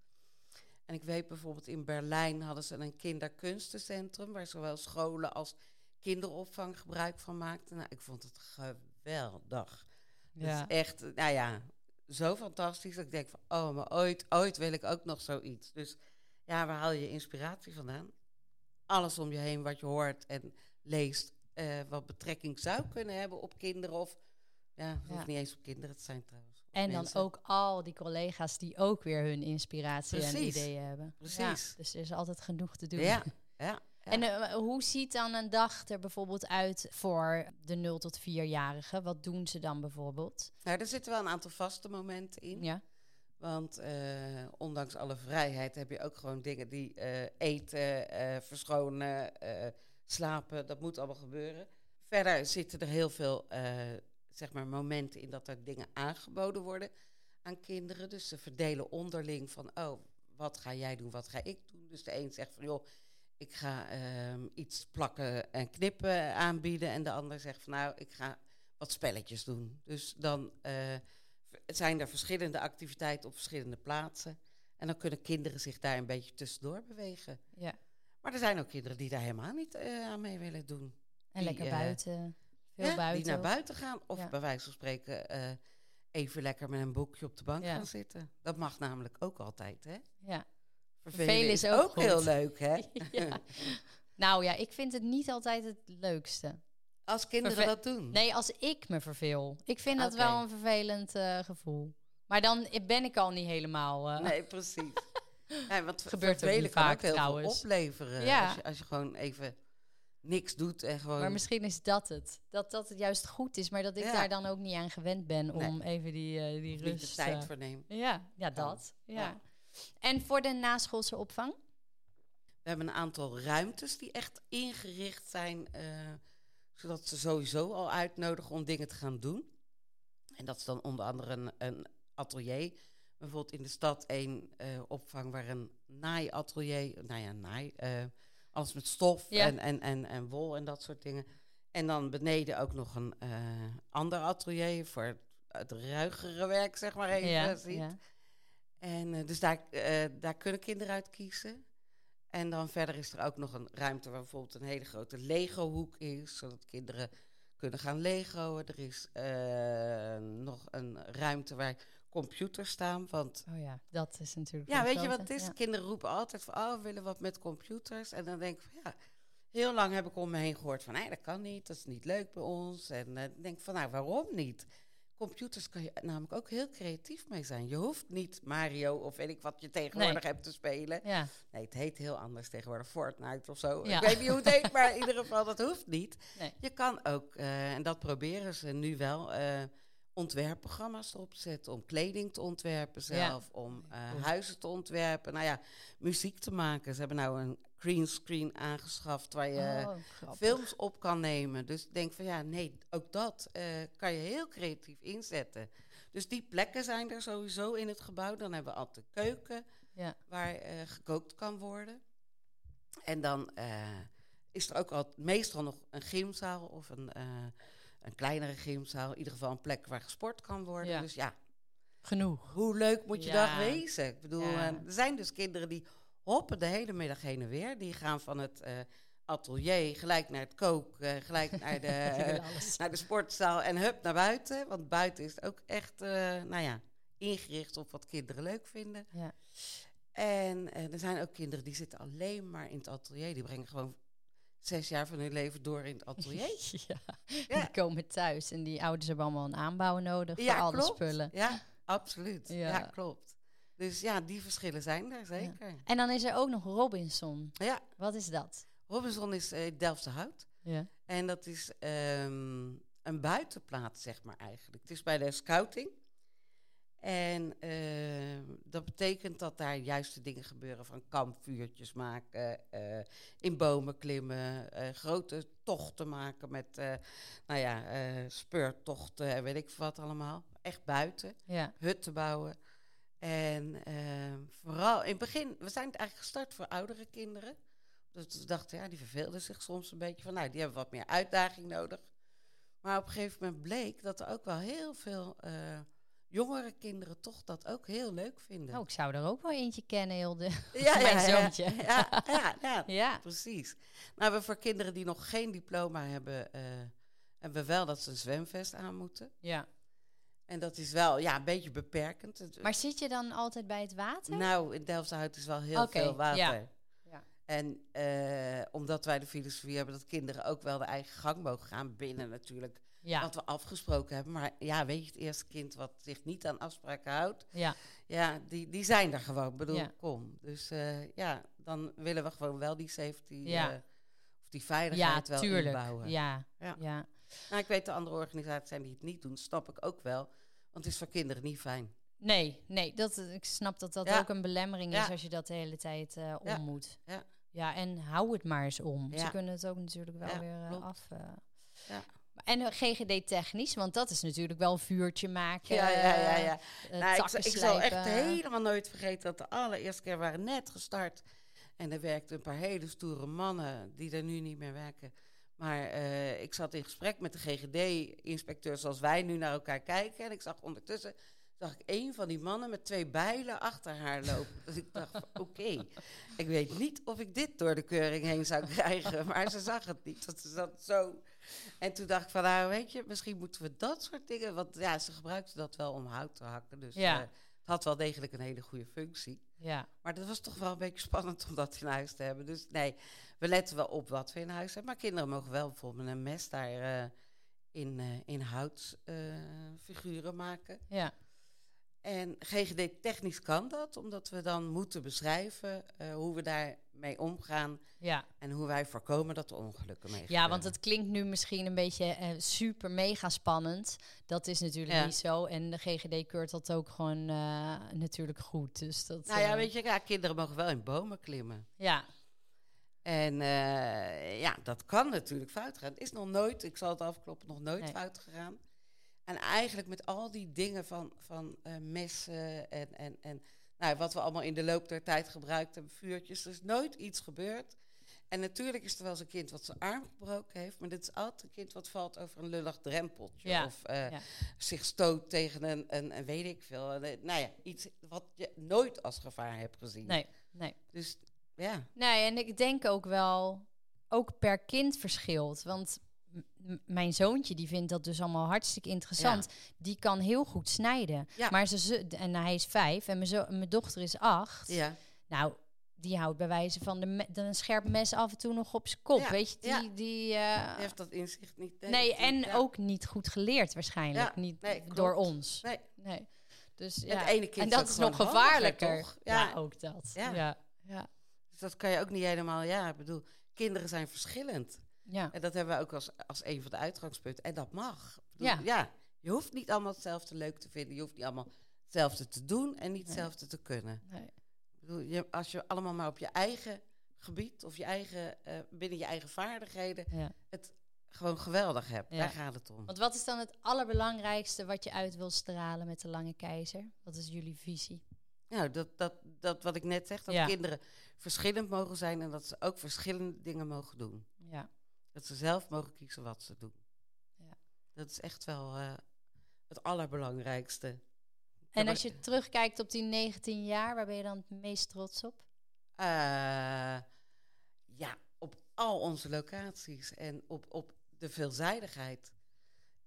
En ik weet bijvoorbeeld in Berlijn hadden ze een kinderkunstencentrum waar zowel scholen als kinderopvang gebruik van maakten. Nou, ik vond het geweldig. Ja. is echt, nou ja, zo fantastisch dat ik denk van, oh, maar ooit, ooit wil ik ook nog zoiets. Dus ja, waar haal je inspiratie vandaan? Alles om je heen wat je hoort en leest, eh, wat betrekking zou kunnen hebben op kinderen of, ja, het Ja. niet eens op kinderen te zijn trouwens. En dan ook al die collega's die ook weer hun inspiratie en ideeën hebben. Precies. Ja, dus er is altijd genoeg te doen. Ja, ja. ja. En eh, hoe ziet dan een dag er bijvoorbeeld uit voor de 0 tot 4-jarigen? Wat doen ze dan bijvoorbeeld? Nou, er zitten wel een aantal vaste momenten in. Ja, Want eh, ondanks alle vrijheid heb je ook gewoon dingen die eh, eten, eh, verschonen, slapen, dat moet allemaal gebeuren. Verder zitten er heel veel zeg maar momenten in dat er dingen aangeboden worden aan kinderen. Dus ze verdelen onderling van, oh, wat ga jij doen, wat ga ik doen. Dus de een zegt van, joh, ik ga ehm, iets plakken en knippen aanbieden. En de ander zegt van, nou, ik ga wat spelletjes doen. Dus dan zijn er verschillende activiteiten op verschillende plaatsen. En dan kunnen kinderen zich daar een beetje tussendoor bewegen. ja. Maar er zijn ook kinderen die daar helemaal niet eh, aan mee willen doen. En Die, lekker eh, buiten. Veel Ja, buiten. Die naar buiten gaan. Of Ja. bij wijze van spreken eh, even lekker met een boekje op de bank Ja. gaan zitten. Dat mag namelijk ook altijd, hè? Ja. Vervelen is ook, heel goed. leuk, hè? Ja. Nou ja, ik vind het niet altijd het leukste. Als kinderen Verve- dat doen. Nee, als ik me verveel. Ik vind dat wel een vervelend eh, gevoel. Maar dan ben ik al niet helemaal... eh, Nee, precies. ja, want Gebeurt ook vervelen kan vaak ook heel trouwens. veel opleveren. Ja. Als, je, als je gewoon even niks doet en gewoon... Maar misschien is dat het. Dat dat het juist goed is, maar dat ik Ja. daar dan ook niet aan gewend ben Nee. om even die, eh, die niet de rust... tijd voor nemen. ja, ja, dat. Ja. Ja. En voor de naschoolse opvang? We hebben een aantal ruimtes die echt ingericht zijn, eh, zodat ze sowieso al uitnodigen om dingen te gaan doen. En dat is dan onder andere een, een atelier. Bijvoorbeeld in de stad één eh, opvang waar een naaiatelier, nou ja, naai, eh, alles met stof Ja. en, en, en, en wol en dat soort dingen. En dan beneden ook nog een eh, ander atelier voor het, ruigere werk, zeg maar even. ja, ziet. ja. En dus daar, daar kunnen kinderen uit kiezen. En dan verder is er ook nog een ruimte waar bijvoorbeeld een hele grote Lego-hoek is, zodat kinderen kunnen gaan Legoen. Er is eh, nog een ruimte waar computers staan, want Oh ja, dat is natuurlijk... ja, weet je wat het is? ja. Kinderen roepen altijd van, oh, we willen wat met computers. En dan denk ik van, ja, heel lang heb ik om me heen gehoord van, nee, dat kan niet, dat is niet leuk bij ons. En dan denk ik van, nou, waarom niet? Computers kan je namelijk ook heel creatief mee zijn. Je hoeft niet Mario of weet ik wat je tegenwoordig hebt te spelen. Ja, Nee, het heet heel anders tegenwoordig, Fortnite of zo. Ja. Ik weet niet hoe het heet, maar in ieder geval, dat hoeft niet. nee. Je kan ook, eh, en dat proberen ze nu wel, eh, ontwerpprogramma's erop zetten. Om kleding te ontwerpen Ja. zelf, om eh, huizen te ontwerpen. Nou ja, muziek te maken. Ze hebben nou een green screen aangeschaft waar je Oh, films op kan nemen. Dus ik denk van ja, nee, ook dat eh, kan je heel creatief inzetten. Dus die plekken zijn er sowieso in het gebouw. Dan hebben we altijd een keuken Ja. waar eh, gekookt kan worden. En dan eh, is er ook al meestal nog een gymzaal of een, een kleinere gymzaal. In ieder geval een plek waar gesport kan worden. Ja. Dus ja, Genoeg. hoe leuk moet je Ja. dag wezen? Ik bedoel, er zijn dus kinderen die hoppen de hele middag heen en weer. Die gaan van het eh, atelier gelijk naar het kook, eh, gelijk naar de, alles. naar de sportzaal en hup naar buiten. Want buiten is het ook echt, nou ja, ingericht op wat kinderen leuk vinden. Ja. En er zijn ook kinderen die zitten alleen maar in het atelier. Die brengen gewoon zes jaar van hun leven door in het atelier. ja. Ja. Die komen thuis en die ouders hebben allemaal een aanbouw nodig Ja, voor al die klopt. spullen. Ja, absoluut. Ja. Ja. klopt. Dus ja, die verschillen zijn er zeker. En dan is er ook nog Robinson. Ja, Wat is dat? Robinson is eh Delftse Hout. Ja. En dat is ehm, een buitenplaats, zeg maar eigenlijk. Het is bij de scouting. En ehm, dat betekent dat daar juiste dingen gebeuren van kampvuurtjes maken, eh, in bomen klimmen, eh, grote tochten maken met, eh, nou ja, eh, speurtochten en weet ik wat allemaal. Echt buiten, Ja. hutten bouwen. En ehm, vooral in het begin, we zijn het eigenlijk gestart voor oudere kinderen. Dus we dachten, ja, die verveelden zich soms een beetje van, nou, die hebben wat meer uitdaging nodig. Maar op een gegeven moment bleek dat er ook wel heel veel eh, jongere kinderen toch dat ook heel leuk vinden. Oh, ik zou er ook wel eentje kennen, Hilde. ja, mijn zoontje. Ja, ja, ja, Ja. precies. Nou, we voor kinderen die nog geen diploma hebben, eh, hebben we wel dat ze een zwemvest aan moeten. ja. En dat is wel, ja, een beetje beperkend. Maar zit je dan altijd bij het water? Nou, in Delfshout is wel heel veel water. ja. Ja. En eh, omdat wij de filosofie hebben dat kinderen ook wel de eigen gang mogen gaan, binnen natuurlijk Ja. wat we afgesproken hebben. Maar ja, weet je, het eerste kind wat zich niet aan afspraken houdt, ja. ja, die, die zijn er gewoon. Ik bedoel, kom. Dus eh, ja, dan willen we gewoon wel die safety eh, of die veiligheid wel tuurlijk. inbouwen. Ja. Ja. Ja. Nou, ik weet de andere organisaties zijn die het niet doen, snap ik ook wel. Want het is voor kinderen niet fijn. Nee, nee, dat, ik snap dat dat Ja. ook een belemmering is als je dat de hele tijd eh, om Ja. moet. Ja. Ja, en hou het maar eens om. Ze kunnen het ook natuurlijk wel weer eh, af. eh. Ja. En eh, GGD technisch, want dat is natuurlijk wel een vuurtje maken. Ja, ja, ja. eh, ja. eh, Nou, ik, zal- ik zal echt helemaal nooit vergeten dat de allereerste keer waren net gestart. En er werkten een paar hele stoere mannen die er nu niet meer werken. Maar eh, ik zat in gesprek met de GGD-inspecteur zoals wij nu naar elkaar kijken. En ik zag ondertussen zag ik een van die mannen met twee bijlen achter haar lopen. dus ik dacht, oké, ik weet niet of ik dit door de keuring heen zou krijgen. Maar ze zag het niet, want ze zat zo... En toen dacht ik van, nou weet je, misschien moeten we dat soort dingen... Want ja, ze gebruikten dat wel om hout te hakken. Dus Ja. eh, Het had wel degelijk een hele goede functie. Ja. Maar dat was toch wel een beetje spannend om dat in huis te hebben. Dus nee, we letten wel op wat we in huis hebben. Maar kinderen mogen wel bijvoorbeeld een mes daar uh, in, uh, in houtfiguren maken. Ja. En GGD technisch kan dat, omdat we dan moeten beschrijven hoe we daarmee omgaan. Ja. En hoe wij voorkomen dat er ongelukken mee Ja, want het klinkt nu misschien een beetje uh, super mega spannend. Dat is natuurlijk Ja. niet zo. En de GGD keurt dat ook gewoon uh, natuurlijk goed. Dus dat, Nou ja, eh, weet je, ja, kinderen mogen wel in bomen klimmen. Ja, En eh, ja, dat kan natuurlijk fout gaan. Het is nog nooit, ik zal het afkloppen, nog nooit Nee. fout gegaan. En eigenlijk met al die dingen van, van eh, messen en, en, en nou, wat we allemaal in de loop der tijd gebruikt hebben, vuurtjes, er is nooit iets gebeurd. En natuurlijk is er wel eens een kind wat zijn arm gebroken heeft, maar dit is altijd een kind wat valt over een lullig drempeltje. Ja, Of eh, ja. zich stoot tegen een, een, een weet ik veel. nou ja, iets wat je nooit als gevaar hebt gezien. nee, nee. Dus ja, Nee, en ik denk ook wel, ook per kind verschilt. Want mijn zoontje, die vindt dat dus allemaal hartstikke interessant. Die kan heel goed snijden. Ja. Maar ze, en hij is vijf en mijn, zo, mijn dochter is acht. ja. Nou, die houdt bij wijze van de me- een scherp mes af en toe nog op zijn kop. Ja, Weet je, die... ja. die eh, Die heeft dat inzicht niet. nee, en ja. ook niet goed geleerd waarschijnlijk. Niet nee, door ons. Nee. Nee. Dus Het ja. ene kind en dat is nog gevaarlijker. toch? Ja. Ook dat. Ja. Ja. Ja. Dus dat kan je ook niet helemaal. Ja, ik bedoel, kinderen zijn verschillend. Ja. En dat hebben we ook als, als een van de uitgangspunten. En dat mag. Bedoel, Ja. ja. Je hoeft niet allemaal hetzelfde leuk te vinden. Je hoeft niet allemaal hetzelfde te doen en niet Nee. hetzelfde te kunnen. Nee. Bedoel, je, als je allemaal maar op je eigen gebied of je eigen, eh, binnen je eigen vaardigheden Ja. het gewoon geweldig hebt. Ja. Daar gaat het om. Want wat is dan het allerbelangrijkste wat je uit wil stralen met de lange keizer? Wat is jullie visie? Nou, dat, dat, dat wat ik net zeg, dat Ja. kinderen verschillend mogen zijn en dat ze ook verschillende dingen mogen doen. Dat ze zelf mogen kiezen wat ze doen. Ja. Dat is echt wel eh, het allerbelangrijkste. En als je terugkijkt op die 19 jaar, waar ben je dan het meest trots op? Eh, ja, op al onze locaties en op, op de veelzijdigheid.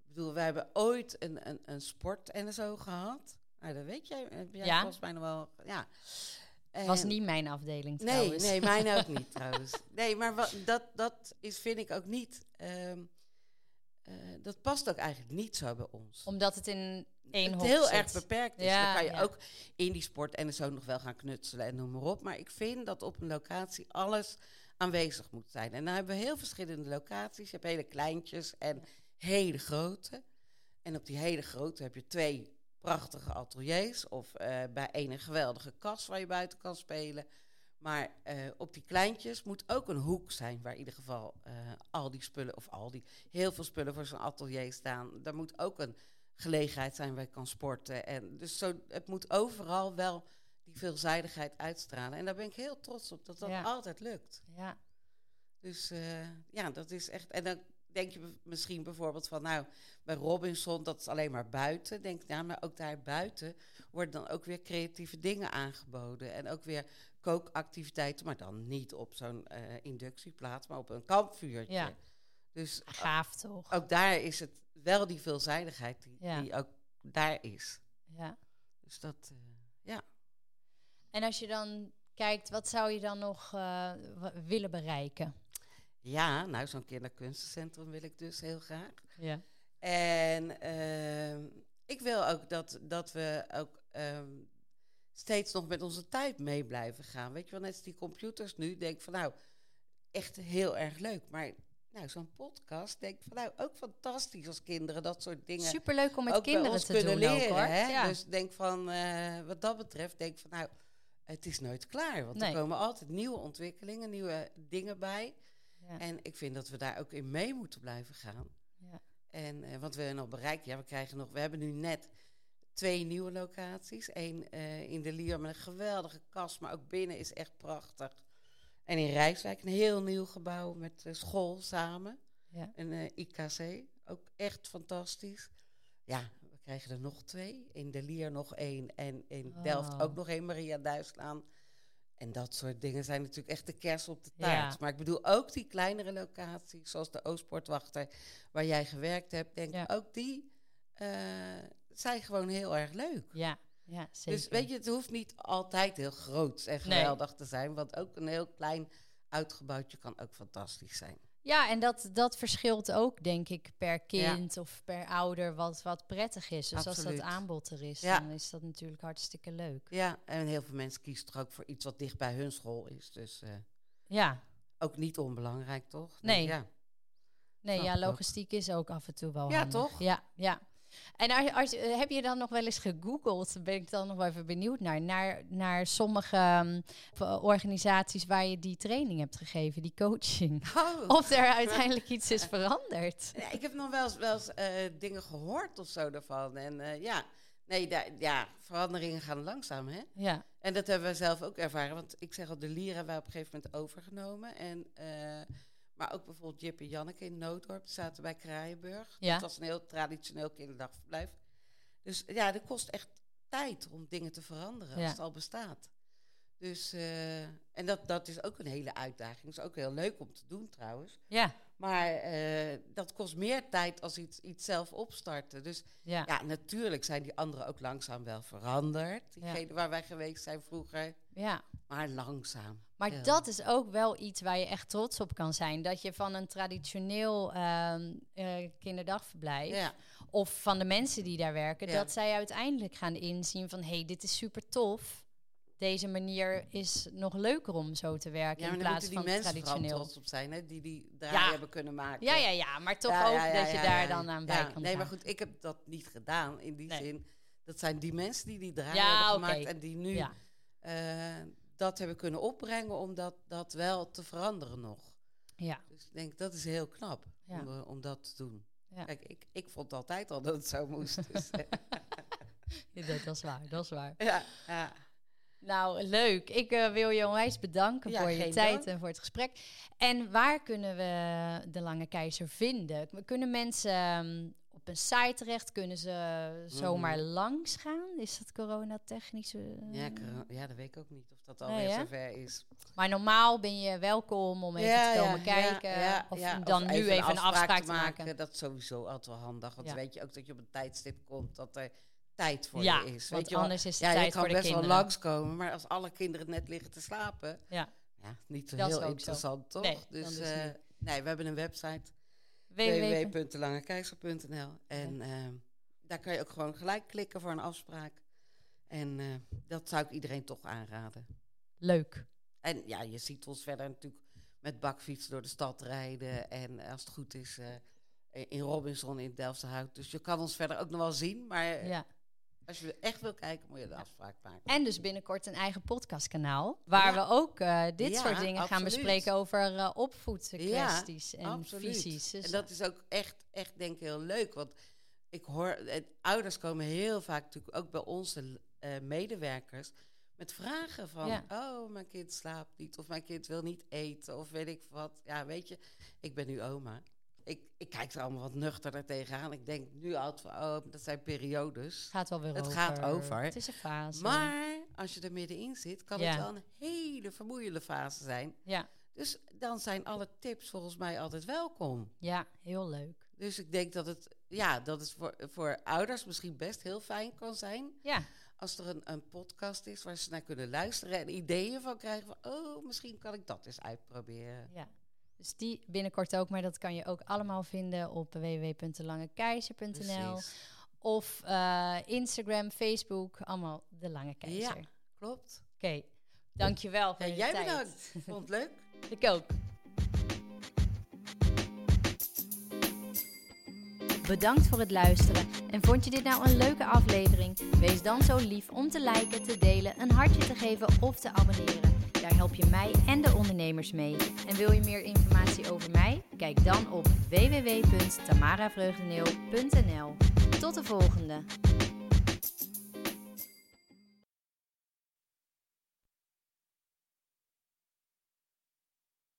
Ik bedoel, wij hebben ooit een, een, een sport en zo gehad. Nou, dat weet jij, heb jij Ja. volgens mij nog wel. Ja. Was En- niet mijn afdeling Nee, trouwens. nee, mijn ook niet trouwens. Nee, maar wat, dat, dat is, vind ik ook niet. ehm, eh, dat past ook eigenlijk niet zo bij ons. Omdat het in één het heel zit. erg beperkt is. Ja, dan kan je ja. ook in die sport en zo nog wel gaan knutselen en noem maar op. Maar ik vind dat op een locatie alles aanwezig moet zijn. En dan hebben we heel verschillende locaties. Je hebt hele kleintjes en hele grote. En op die hele grote heb je twee prachtige ateliers. Of eh, bij een geweldige kas waar je buiten kan spelen. Maar eh, op die kleintjes moet ook een hoek zijn waar in ieder geval eh, al die spullen, of al die, heel veel spullen voor zo'n atelier staan. Daar moet ook een gelegenheid zijn waar je kan sporten. En dus zo, het moet overal wel die veelzijdigheid uitstralen. En daar ben ik heel trots op dat dat Ja. altijd lukt. Ja. Dus ja, dat is echt. En dan denk je misschien bijvoorbeeld van, nou, bij Robinson, dat is alleen maar buiten. Denk, ja, maar ook daar buiten worden dan ook weer creatieve dingen aangeboden. En ook weer kookactiviteiten, maar dan niet op zo'n eh, inductieplaats, maar op een kampvuurtje. Ja. Dus Gaaf toch? ook daar is het wel die veelzijdigheid die, Ja. die ook daar is. Ja. Dus dat, eh, ja. En als je dan kijkt, wat zou je dan nog eh, willen bereiken? Ja, nou, zo'n kinderkunstencentrum wil ik dus heel graag. Ja. En ehm, ik wil ook dat, dat we ook ehm, steeds nog met onze tijd mee blijven gaan. Weet je wel, net als die computers nu. Denk van nou, echt heel erg leuk. Maar nou, zo'n podcast, denk van nou, ook fantastisch als kinderen dat soort dingen Superleuk om met kinderen te kunnen doen leren. ook, hoor. hè? Ja. Dus denk van, eh, wat dat betreft, denk van nou, het is nooit klaar. Want Nee. er komen altijd nieuwe ontwikkelingen, nieuwe dingen bij. Ja. En ik vind dat we daar ook in mee moeten blijven gaan. Ja. En eh, wat we nog bereiken, ja, we krijgen nog, we hebben nu net twee nieuwe locaties. Eén eh, in de Lier met een geweldige kast, maar ook binnen is echt prachtig. En in Rijswijk een heel nieuw gebouw met eh, school samen. Ja. Een IKC, ook echt fantastisch. Ja, we krijgen er nog twee. In de Lier nog één en in Delft Oh. ook nog één, Maria Duitslaan. En dat soort dingen zijn natuurlijk echt de kers op de Ja. taart. Maar ik bedoel ook die kleinere locaties, zoals de Oostpoortwachter, waar jij gewerkt hebt. Denk Ja. ook die eh, zijn gewoon heel erg leuk. ja. Ja, zeker. Dus weet je, het hoeft niet altijd heel groot en Nee. geweldig te zijn. Want ook een heel klein uitgebouwtje kan ook fantastisch zijn. Ja, en dat, dat verschilt ook, denk ik, per kind of per ouder wat, wat prettig is. Dus als dat aanbod er is, Ja. dan is dat natuurlijk hartstikke leuk. Ja, en heel veel mensen kiezen toch ook voor iets wat dicht bij hun school is. Dus eh, Ja, ook niet onbelangrijk, toch? Nee. Ja. nee, Snap ja, ik ook. logistiek is ook af en toe wel Ja, handig. toch? Ja, ja. En als, eh, heb je dan nog wel eens gegoogeld, ben ik dan nog wel even benieuwd naar, naar, naar sommige ehm, v- organisaties waar je die training hebt gegeven, die coaching. Oh. Of er uiteindelijk iets is veranderd. Ja, ik heb nog wel eens, wel eens eh, dingen gehoord of zo daarvan. En eh, ja, nee, daar, ja, veranderingen gaan langzaam, hè? Ja, En dat hebben we zelf ook ervaren. Want ik zeg al, de hebben wij op een gegeven moment overgenomen. En, eh, maar ook bijvoorbeeld Jip en Janneke in Nooddorp die zaten bij Kraaienburg. Ja. Dat was een heel traditioneel kinderdagverblijf. Dus ja, dat kost echt tijd om dingen te veranderen Ja. als het al bestaat. Dus, eh, en dat, dat is ook een hele uitdaging. is ook heel leuk om te doen trouwens. ja, Maar eh, dat kost meer tijd als iets, iets zelf opstarten. Dus ja. ja, natuurlijk zijn die anderen ook langzaam wel veranderd. Diegene waar wij geweest zijn vroeger. Ja. Maar langzaam. Maar Ja. dat is ook wel iets waar je echt trots op kan zijn. Dat je van een traditioneel ehm, eh, kinderdagverblijf... Ja, of van de mensen die daar werken... Ja. dat zij uiteindelijk gaan inzien van... hé, hey, dit is super tof. Deze manier is nog leuker om zo te werken... ja maar in plaats van traditioneel. trots op zijn, hè, die die draai Ja. hebben kunnen maken. Ja, ja, ja, maar toch ook dat je daar dan aan bij kan Nee, maar goed, ik heb dat niet gedaan in die Nee. zin. Dat zijn die mensen die die draai Ja, hebben gemaakt en die nu Ja, dat hebben kunnen opbrengen om dat, dat wel te veranderen nog. ja, Dus ik denk, dat is heel knap Ja. om, eh, om dat te doen. Ja. Kijk, ik, ik vond altijd al dat het zo moest. Dus, eh, Ja, dat, dat is waar, dat is waar. ja, ja. Nou, leuk. Ik eh, wil je onwijs bedanken Ja, voor je tijd dank. en voor het gesprek. En waar kunnen we de Lange Keizer vinden? Kunnen mensen ehm, op een site terecht? Kunnen ze zomaar Mhm. langs gaan? Is dat coronatechnisch? eh? Ja, ja, dat weet ik ook niet of dat alweer zover is. Maar normaal ben je welkom om even te komen kijken. of dan nu even een afspraak, te maken. Dat is sowieso altijd wel handig. Want weet je ook dat je op een tijdstip komt dat er tijd voor je is. want weet je wel? anders is de ja, je tijd kan voor de best wel langskomen, maar als alle kinderen net liggen te slapen, Ja. ja, niet zo Dat heel zo. interessant, toch? Nee, dus dus eh, nee, we hebben een website www. www.langekeizer.nl en eh, daar kan je ook gewoon gelijk klikken voor een afspraak. En eh, dat zou ik iedereen toch aanraden. Leuk. En ja, je ziet ons verder natuurlijk met bakfietsen door de stad rijden. En als het goed is, eh, in Robinson in Delftenhout. Dus je kan ons verder ook nog wel zien. Maar eh, Ja. Als je echt wil kijken, moet je de afspraak maken. En dus binnenkort een eigen podcastkanaal. Waar Ja. we ook eh, dit Ja, soort dingen gaan bespreken over eh opvoedkwesties en Absoluut. visies. Dus, En dat is ook echt, echt denk ik heel leuk. Want ik hoor, eh, ouders komen heel vaak natuurlijk ook bij onze medewerkers met vragen van, Ja. oh, mijn kind slaapt niet, of mijn kind wil niet eten, of weet ik wat. Ja, weet je, ik ben nu oma. Ik, ik kijk er allemaal wat nuchterder tegenaan. Ik denk nu altijd van, oh, dat zijn periodes. het gaat wel weer Het over. gaat over. Het is een fase. Maar als je er middenin zit, kan Ja. het wel een hele vermoeiende fase zijn. Ja, Dus dan zijn alle tips volgens mij altijd welkom. ja, heel leuk. Dus ik denk dat het, ja, dat het voor, voor ouders misschien best heel fijn kan zijn. Ja, Als er een, een podcast is waar ze naar kunnen luisteren en ideeën van krijgen van, oh, misschien kan ik dat eens uitproberen. ja. Dus die binnenkort ook, maar dat kan je ook allemaal vinden op www.delangekeizer.nl of eh, Instagram, Facebook, allemaal De Lange Keizer. Ja. Klopt. Oké, dankjewel voor Ja, je jij tijd. bedankt. Vond het leuk? Ik ook. Bedankt voor het luisteren. En vond je dit nou een leuke aflevering? Wees dan zo lief om te liken, te delen, een hartje te geven of te abonneren. Daar help je mij en de ondernemers mee. En wil je meer informatie over mij? Kijk dan op www.tamaravreugdeneel.nl. Tot de volgende!